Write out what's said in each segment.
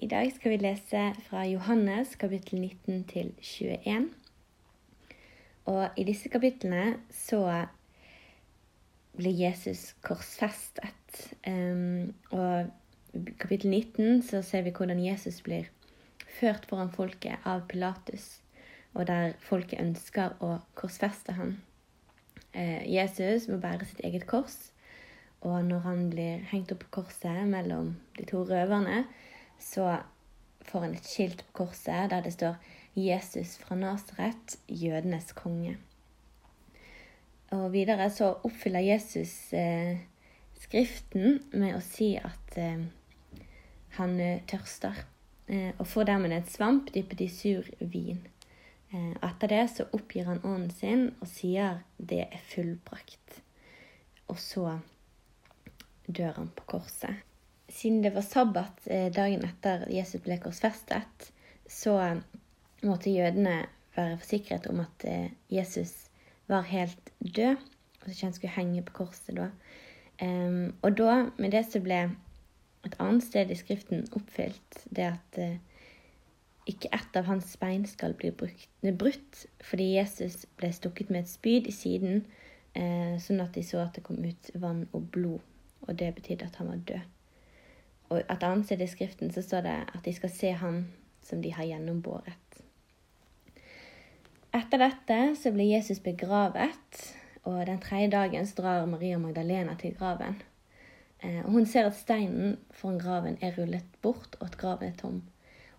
I dag skal vi lese fra Johannes kapittel 19 til 21. Og i disse kapitlene så blir Jesus korsfestet. Um, og i kapittel 19 så ser vi hvordan Jesus blir ført foran folket av Pilatus, og der folket ønsker å korsfeste ham. Uh, Jesus må bære sitt eget kors, og når han blir hengt opp på korset mellom de to røverne, så får han et skilt på korset der det står 'Jesus fra Nasaret, jødenes konge'. Og videre så oppfyller Jesus eh, Skriften med å si at eh, han eh, tørster, eh, og får dermed en svamp dyppet i sur vin. Eh, etter det så oppgir han ånden sin og sier 'det er fullbrakt'. Og så dør han på korset siden det var sabbat eh, dagen etter Jesus ble korsfestet, så måtte jødene være forsikret om at eh, Jesus var helt død, og ikke han skulle henge på korset da. og da, med det så ble et annet sted i Skriften oppfylt det at eh, ikke ett av hans bein skal bli brutt, fordi Jesus ble stukket med et spyd i siden, sånn at de så at det kom ut vann og blod. Og det betydde at han var død. Og et annet sted i Skriften så står det at de skal se ham som de har gjennombåret. Etter dette så blir Jesus begravet, og den tredje dagen så drar Maria Magdalena til graven. Eh, og Hun ser at steinen foran graven er rullet bort, og at graven er tom.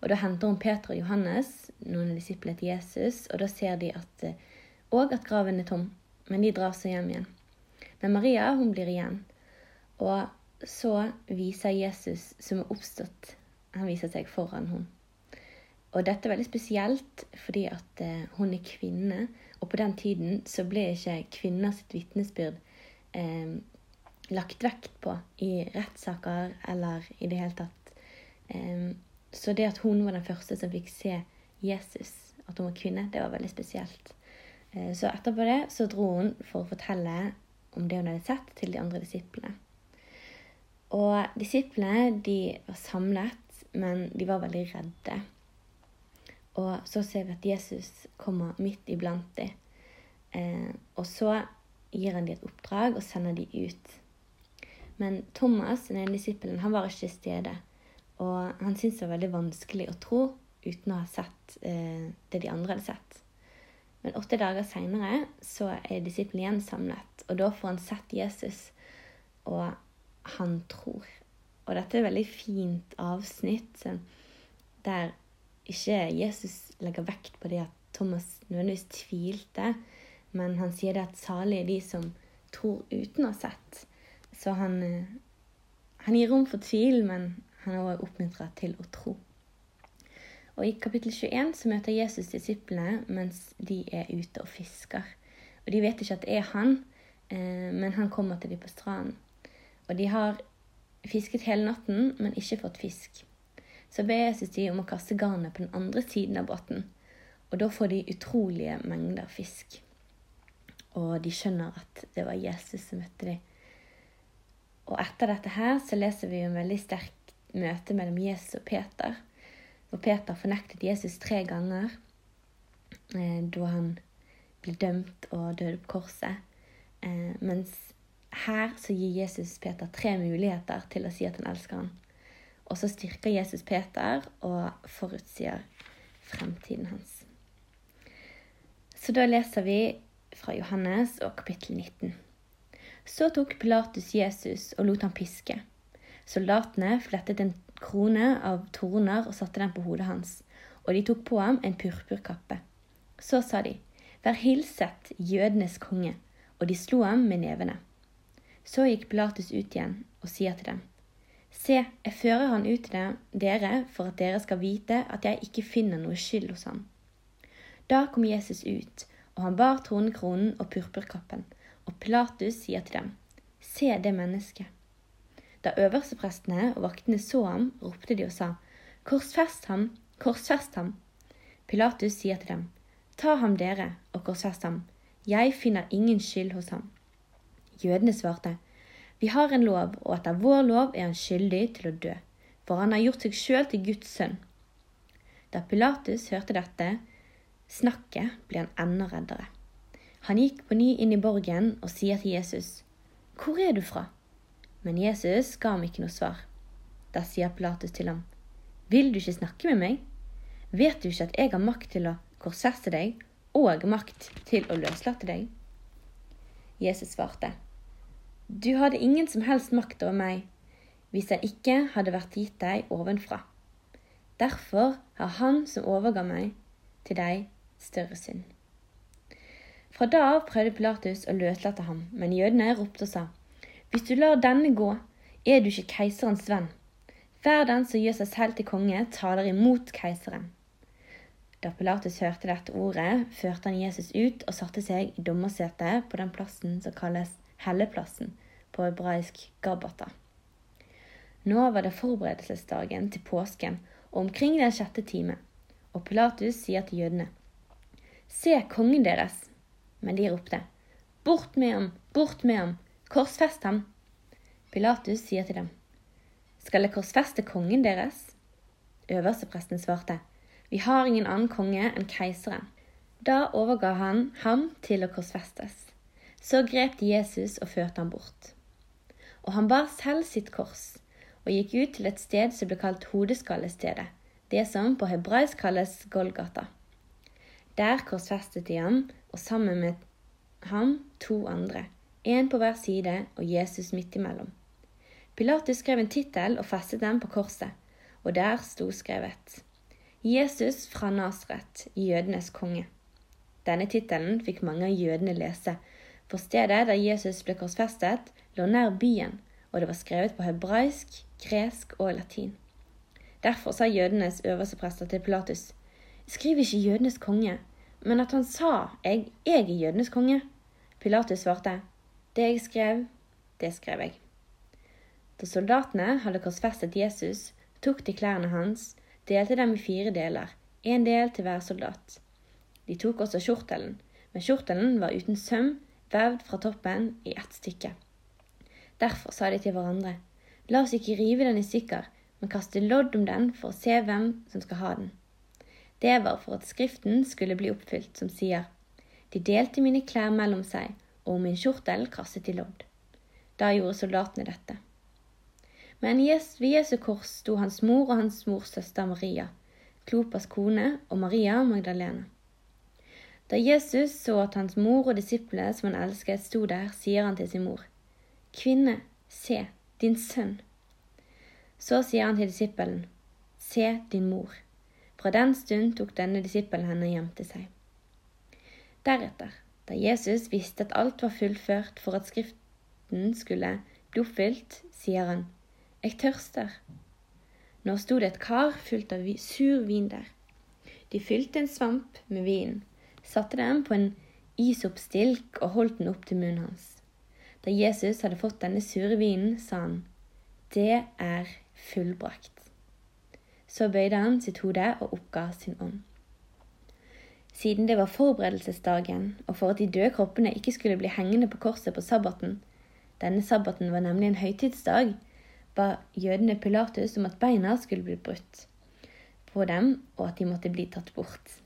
Og Da henter hun Peter og Johannes, noen av disiplene til Jesus, og da ser de at, og eh, at graven er tom. Men de drar så hjem igjen. Men Maria hun blir igjen. Og så viser Jesus som er oppstått, han viser seg foran henne. Og dette er veldig spesielt fordi at eh, hun er kvinne, og på den tiden så ble ikke kvinners vitnesbyrd eh, lagt vekt på i rettssaker eller i det hele tatt. Eh, så det at hun var den første som fikk se Jesus, at hun var kvinne, det var veldig spesielt. Eh, så etterpå det så dro hun for å fortelle om det hun hadde sett, til de andre disiplene. Og disiplene de var samlet, men de var veldig redde. Og så ser vi at Jesus kommer midt iblant dem. Eh, og så gir han dem et oppdrag og sender dem ut. Men Thomas, den ene disippelen, han var ikke til stede. Og han syntes det var veldig vanskelig å tro uten å ha sett eh, det de andre hadde sett. Men åtte dager seinere er disippelen igjen samlet, og da får han sett Jesus. Og han tror. Og dette er et veldig fint avsnitt der ikke Jesus legger vekt på det at Thomas nødvendigvis tvilte, men han sier det at salig er de som tror uten å ha sett. Så han, eh, han gir rom for tvil, men han er også oppmuntra til å tro. Og I kapittel 21 så møter Jesus disiplene mens de er ute og fisker. Og De vet ikke at det er han, eh, men han kommer til dem på stranden. Og de har fisket hele natten, men ikke fått fisk. Så ber Jesus de om å kaste garnet på den andre siden av båten. Og da får de utrolige mengder fisk. Og de skjønner at det var Jesus som møtte dem. Og etter dette her så leser vi en veldig sterk møte mellom Jesus og Peter. Hvor Peter fornektet Jesus tre ganger eh, da han ble dømt og døde på korset. Eh, mens her så gir Jesus Peter tre muligheter til å si at han elsker ham. Og så styrker Jesus Peter og forutsier fremtiden hans. Så da leser vi fra Johannes og kapittel 19. Så tok Pilatus Jesus og lot ham piske. Soldatene flettet en krone av torner og satte den på hodet hans, og de tok på ham en purpurkappe. Så sa de, Vær hilset, jødenes konge, og de slo ham med nevene. Så gikk Pilatus ut igjen og sier til dem, Se, jeg fører han ut til dere for at dere skal vite at jeg ikke finner noe skyld hos ham. Da kom Jesus ut, og han bar tronekronen og purpurkappen, og Pilatus sier til dem, Se det mennesket. Da øversteprestene og vaktene så ham, ropte de og sa, Korsfest ham, korsfest ham. Pilatus sier til dem, Ta ham dere og korsfest ham, jeg finner ingen skyld hos ham. Jødene svarte, Vi har en lov, og etter vår lov er han skyldig til å dø. for han har gjort seg sjøl til Guds sønn. Da Pilatus hørte dette snakket, ble han enda reddere. Han gikk på ny inn i borgen og sier til Jesus, Hvor er du fra? Men Jesus ga ham ikke noe svar. Da sier Pilatus til ham, Vil du ikke snakke med meg? Vet du ikke at jeg har makt til å korsfeste deg og makt til å løslate deg? Jesus svarte, Du hadde ingen som helst makt over meg hvis den ikke hadde vært gitt deg ovenfra. Derfor har Han som overga meg til deg, større synd. Fra da av prøvde Pilatus å løslate ham, men jødene ropte og sa, Hvis du lar denne gå, er du ikke keiserens venn. Hver den som gjør seg selv til konge, taler imot keiseren. Da Pilatus hørte dette ordet, førte han Jesus ut og satte seg i dommersetet på den plassen som kalles Helleplassen, på hebraisk Gabata. Nå var det forberedelsesdagen til påsken og omkring den sjette time, og Pilatus sier til jødene, Se kongen deres! Men de ropte, Bort med ham, bort med ham, korsfest ham. Pilatus sier til dem, Skal jeg korsfeste kongen deres? Øverstepresten svarte, Vi har ingen annen konge enn keiseren. Da overga han ham til å korsfestes. Så grep de Jesus og førte ham bort. Og han bar selv sitt kors og gikk ut til et sted som ble kalt Hodeskallestedet, det som på hebraisk kalles Golgata. Der korsfestet de ham og sammen med ham to andre, én på hver side og Jesus midt imellom. Pilatus skrev en tittel og festet den på korset, og der sto skrevet Jesus fra Nasret, jødenes konge. Denne tittelen fikk mange av jødene lese, for stedet der Jesus ble korsfestet, lå nær byen, og det var skrevet på hebraisk, gresk og latin. Derfor sa jødenes øverste prester til Pilatus, skriv ikke jødenes konge, men at han sa jeg, jeg er jødenes konge. Pilatus svarte, det jeg skrev, det skrev jeg. Da soldatene hadde korsfestet Jesus, tok de klærne hans, delte dem i fire deler, én del til hver soldat. De tok også kjortelen, men kjortelen var uten søm, vevd fra toppen i ett stykke. Derfor sa de til hverandre, la oss ikke rive den i stykker, men kaste lodd om den for å se hvem som skal ha den. Det var for at Skriften skulle bli oppfylt, som sier, De delte mine klær mellom seg, og om min kjortel kastet de lodd. Da gjorde soldatene dette. Men ved Jesu kors sto hans mor og hans mors søster Maria, Klopas kone og Maria Magdalena. Da Jesus så at hans mor og disiplene som han elsket, sto der, sier han til sin mor, Kvinne, se, din sønn. Så sier han til disippelen, Se din mor. Fra den stund tok denne disippelen henne hjem til seg. Deretter, da Jesus visste at alt var fullført for at Skriften skulle bli oppfylt, sier han, Jeg tørster. Nå sto det et kar fullt av sur vin der. De fylte en svamp med vinen, satte den på en isoppstilk og holdt den opp til munnen hans. Da Jesus hadde fått denne sure vinen, sa han, Det er fullbrakt. Så bøyde han sitt hode og oppga sin ånd. Siden det var forberedelsesdagen, og for at de døde kroppene ikke skulle bli hengende på korset på sabbaten, denne sabbaten var nemlig en høytidsdag, ba jødene Pilatus om at beina skulle bli brutt på dem, og at de måtte bli tatt bort.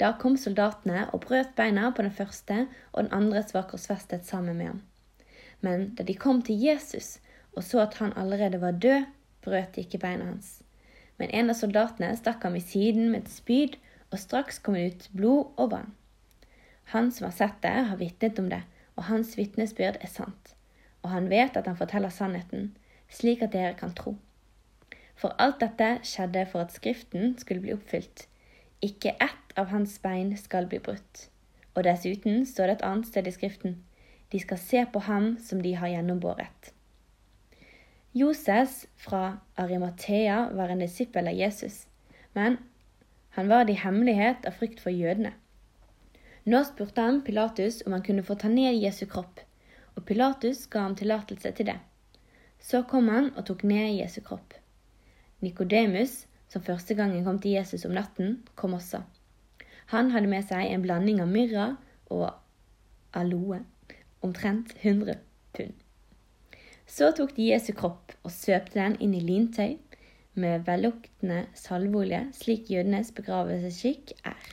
Da kom soldatene og brøt beina på den første, og den andre var korsfestet sammen med ham. Men da de kom til Jesus og så at han allerede var død, brøt de ikke beina hans men en av soldatene stakk ham i siden med et spyd, og straks kom det ut blod og vann. Han som har sett det, har vitnet om det, og hans vitnesbyrd er sant. Og han vet at han forteller sannheten, slik at dere kan tro. For alt dette skjedde for at Skriften skulle bli oppfylt. Ikke ett av hans bein skal bli brutt. Og dessuten står det et annet sted i Skriften. De skal se på ham som de har gjennombåret. Joses fra Arimathea var en disippel av Jesus, men han var det i hemmelighet av frykt for jødene. Nå spurte han Pilatus om han kunne få ta ned Jesu kropp, og Pilatus ga ham tillatelse til det. Så kom han og tok ned Jesu kropp. Nikodemus, som første gangen kom til Jesus om natten, kom også. Han hadde med seg en blanding av myrra og aloe, omtrent 100 pund. Så tok de Jesu kropp og søpte den inn i lintøy med velluktende salveolje, slik jødenes begravelsesskikk er.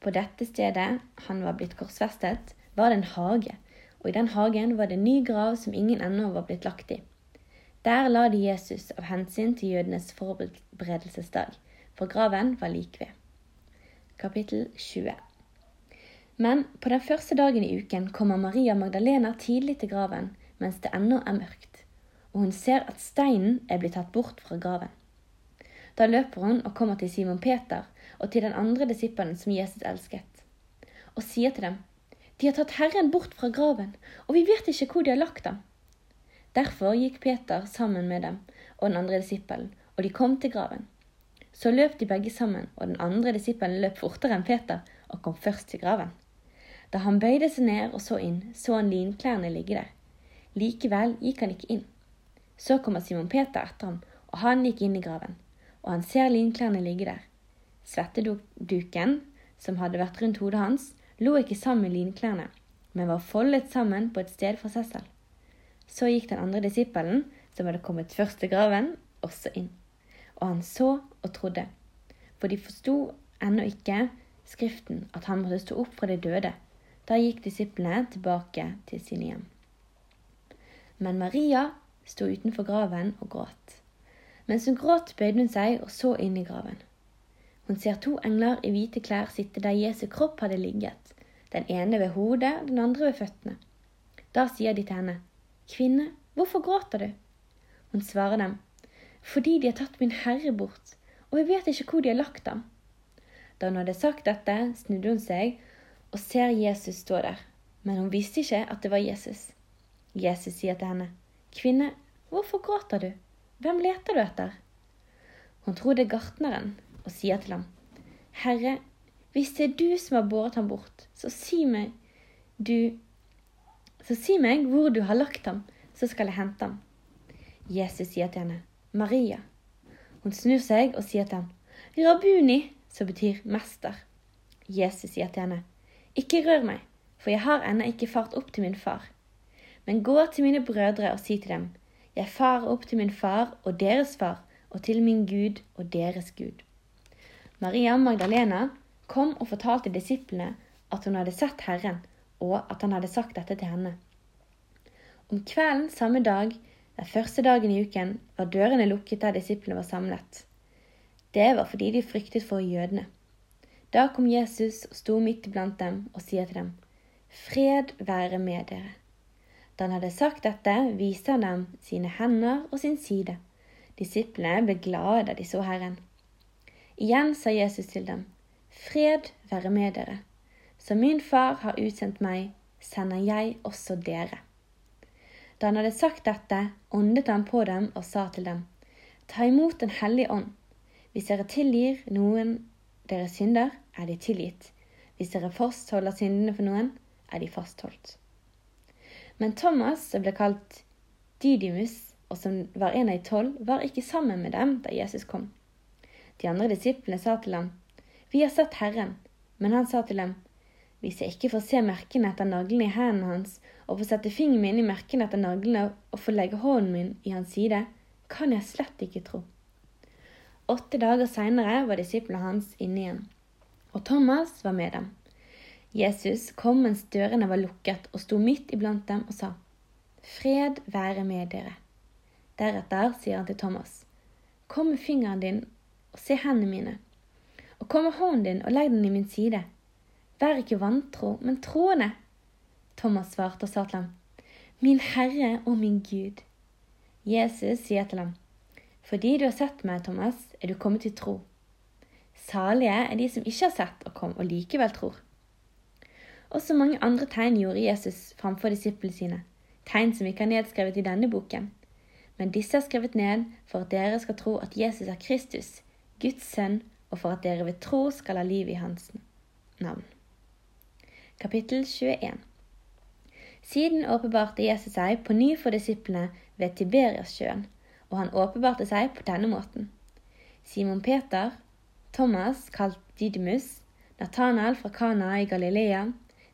På dette stedet han var blitt korsfestet, var det en hage, og i den hagen var det en ny grav som ingen ennå var blitt lagt i. Der la de Jesus av hensyn til jødenes forberedelsesdag, for graven var like ved. Kapittel 20 Men på den første dagen i uken kommer Maria Magdalena tidlig til graven mens det ennå er mørkt, og hun ser at steinen er blitt tatt bort fra graven. Da løper hun og kommer til Simon Peter og til den andre disippelen som Jesus elsket, og sier til dem, De har tatt Herren bort fra graven, og vi vet ikke hvor de har lagt ham. Derfor gikk Peter sammen med dem og den andre disippelen, og de kom til graven. Så løp de begge sammen, og den andre disippelen løp fortere enn Peter og kom først til graven. Da han bøyde seg ned og så inn, så han linklærne ligge der. Likevel gikk han ikke inn. Så kommer Simon Peter etter ham, og han gikk inn i graven, og han ser linklærne ligge der. Svetteduken, som hadde vært rundt hodet hans, lå ikke sammen linklærne, men var foldet sammen på et sted for seg selv. Så gikk den andre disippelen, som hadde kommet først til graven, også inn. Og han så og trodde, for de forsto ennå ikke Skriften at han måtte stå opp fra de døde. Da gikk disiplene tilbake til sine hjem. Men Maria sto utenfor graven og gråt. Mens hun gråt, bøyde hun seg og så inn i graven. Hun ser to engler i hvite klær sitte der Jesu kropp hadde ligget, den ene ved hodet, den andre ved føttene. Da sier de til henne, Kvinne, hvorfor gråter du? Hun svarer dem, Fordi de har tatt min Herre bort, og jeg vet ikke hvor de har lagt ham. Da hun hadde sagt dette, snudde hun seg og ser Jesus stå der, men hun visste ikke at det var Jesus. Jesus sier til henne, Kvinne, hvorfor gråter du? Hvem leter du etter? Hun er gartneren, og sier til ham, Herre, hvis det er du som har båret ham bort, så si meg du Så si meg hvor du har lagt ham, så skal jeg hente ham. Jesus sier til henne, Maria. Hun snur seg og sier til ham, Rabuni, som betyr mester. Jesus sier til henne, Ikke rør meg, for jeg har ennå ikke fart opp til min far. Men gå til mine brødre og si til dem, Jeg farer opp til min far og deres far, og til min Gud og deres Gud. Maria Magdalena kom og fortalte disiplene at hun hadde sett Herren, og at han hadde sagt dette til henne. Om kvelden samme dag, den første dagen i uken, var dørene lukket der disiplene var samlet. Det var fordi de fryktet for jødene. Da kom Jesus og sto midt iblant dem og sier til dem, Fred være med dere. Da han hadde sagt dette, viste han dem sine hender og sin side. Disiplene ble glade da de så Herren. Igjen sa Jesus til dem, Fred være med dere. Som min far har utsendt meg, sender jeg også dere. Da han hadde sagt dette, åndet han på dem og sa til dem, Ta imot Den hellige ånd. Hvis dere tilgir noen deres synder, er de tilgitt. Hvis dere fastholder syndene for noen, er de fastholdt. Men Thomas, som ble kalt Didymus, og som var en av de tolv, var ikke sammen med dem da Jesus kom. De andre disiplene sa til ham, Vi har sett Herren. Men han sa til dem, Hvis jeg ikke får se merkene etter naglene i hendene hans, og får sette fingeren min i merkene etter naglene og får legge hånden min i hans side, kan jeg slett ikke tro. Åtte dager seinere var disiplene hans inne igjen, og Thomas var med dem. Jesus kom mens dørene var lukket og sto midt iblant dem og sa, Fred være med dere. Deretter sier han til Thomas, Kom med fingeren din og se hendene mine, og kom med hånden din og legg den i min side. Vær ikke vantro, men troende. Thomas svarte og sa til ham, Min Herre og min Gud. Jesus sier til ham, Fordi du har sett meg, Thomas, er du kommet til tro. Salige er de som ikke har sett og kom, og likevel tror. Også mange andre tegn gjorde Jesus framfor disiplene sine, tegn som ikke er nedskrevet i denne boken. Men disse er skrevet ned for at dere skal tro at Jesus er Kristus, Guds sønn, og for at dere ved tro skal ha liv i hans navn. Kapittel 21 Siden åpenbarte Jesus seg på ny for disiplene ved Tiberiassjøen, og han åpenbarte seg på denne måten. Simon Peter, Thomas kalt Didymus, Nathanael fra Kana i Galilea,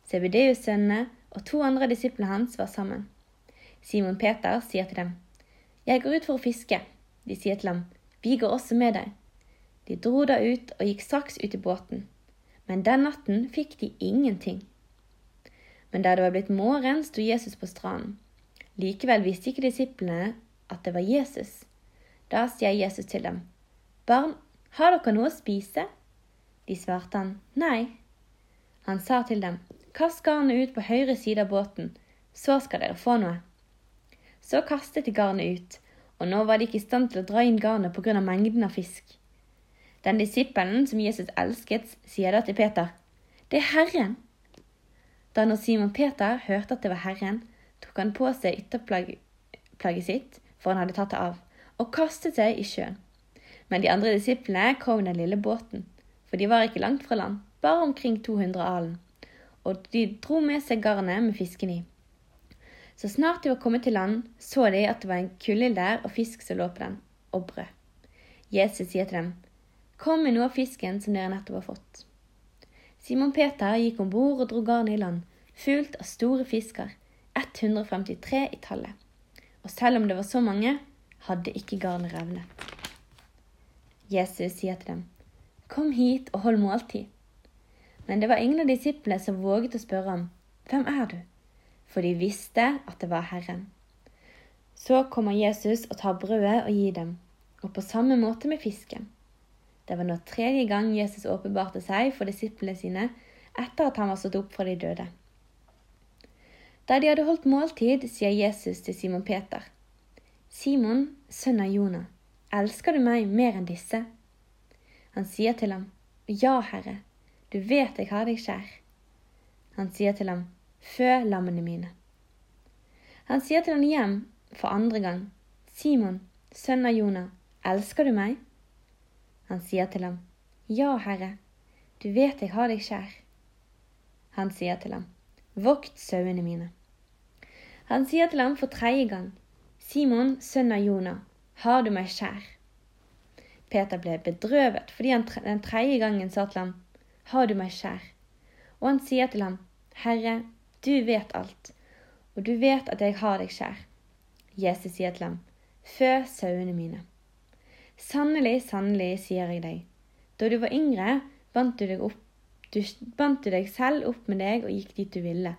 Sebedeus-sønnene og to andre disiplene hans var sammen. Simon Peter sier til dem, Jeg går ut for å fiske. De sier til ham, Vi går også med deg. De dro da ut og gikk straks ut i båten. Men den natten fikk de ingenting. Men da det var blitt morgen, sto Jesus på stranden. Likevel visste ikke disiplene at det var Jesus. Da sier Jesus til dem, Barn, har dere noe å spise? De svarte han, Nei. Han sa til dem, Kast garnet ut på høyre side av båten, så skal dere få noe. Så kastet de garnet ut, og nå var de ikke i stand til å dra inn garnet på grunn av mengden av fisk. Den disippelen som Jesus elsket, sier da til Peter, Det er Herren. Da når Simon Peter hørte at det var Herren, tok han på seg ytterplagget sitt, for han hadde tatt det av, og kastet seg i sjøen. Men de andre disiplene kom i den lille båten, for de var ikke langt fra land, bare omkring 200 alen, og de dro med seg garnet med fisken i. Så snart de var kommet til land, så de at det var en kulde der og fisk som lå på den, og brød. Jesus sier til dem, Kom med noe av fisken som dere nettopp har fått. Simon Peter gikk om bord og dro garnet i land, fullt av store fisker, 153 i tallet. Og selv om det var så mange, hadde ikke garnet revnet. Jesus sier til dem, Kom hit og hold måltid. Men det var ingen av disiplene som våget å spørre ham, Hvem er du? For de visste at det var Herren. Så kommer Jesus og tar brødet og gir dem, og på samme måte med fisken. Det var nå tredje gang Jesus åpenbarte seg for disiplene sine etter at han var stått opp fra de døde. Da de hadde holdt måltid, sier Jesus til Simon Peter, Simon, sønn av Jonah, elsker du meg mer enn disse? Han sier til ham, Ja, Herre, du vet jeg har deg kjær. Han sier til ham, Fø lammene mine. Han sier til ham hjem for andre gang, Simon, sønn av Jonah, elsker du meg? Han sier til ham, Ja, Herre, du vet jeg har deg kjær. Han sier til ham, Vokt sauene mine. Han sier til ham for tredje gang, Simon, sønn av Jonah, har du meg kjær? Peter ble bedrøvet fordi han den tredje gangen sa til ham, Har du meg kjær? Og han sier til ham, Herre, du vet alt, og du vet at jeg har deg kjær. Jesus sier til ham, Fø sauene mine. Sannelig, sannelig, sier jeg deg, da du var yngre, bandt du opp, du, bandt du deg selv opp med deg og gikk dit du ville.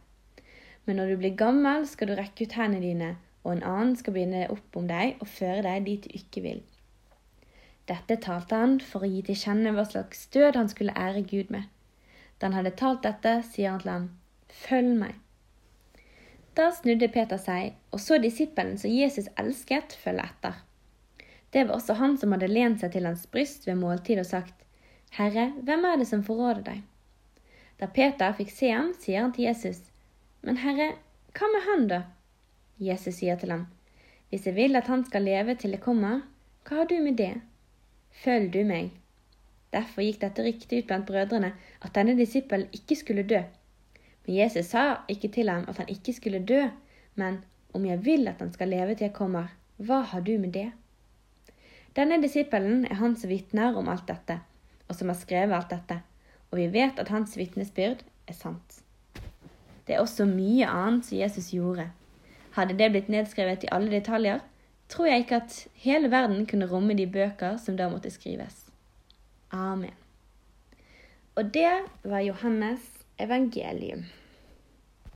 Men når du blir gammel, skal du rekke ut hendene dine, og en annen skal binde opp om deg og føre deg dit du ikke vil. Dette talte han for å gi til kjenne hva slags død han skulle ære Gud med. Da han hadde talt dette, sier han til ham, Følg meg. Da snudde Peter seg og så disippelen som Jesus elsket, følge etter. Det var også han som hadde lent seg til hans bryst ved måltid og sagt, Herre, hvem er det som forråder deg? Da Peter fikk se ham, sier han til Jesus, Men Herre, hva med han, da? Jesus sier til ham, Hvis jeg vil at han skal leve til jeg kommer, hva har du med det? Følg du meg. Derfor gikk dette riktig ut blant brødrene at denne disippelen ikke skulle dø. Men Jesus sa ikke til ham at han ikke skulle dø, men om jeg vil at han skal leve til jeg kommer, hva har du med det? Denne disippelen er han som vitner om alt dette, og som har skrevet alt dette, og vi vet at hans vitnesbyrd er sant. Det er også mye annet som Jesus gjorde. Hadde det blitt nedskrevet i alle detaljer, tror jeg ikke at hele verden kunne romme de bøker som da måtte skrives. Amen. Og det var Johannes evangelium.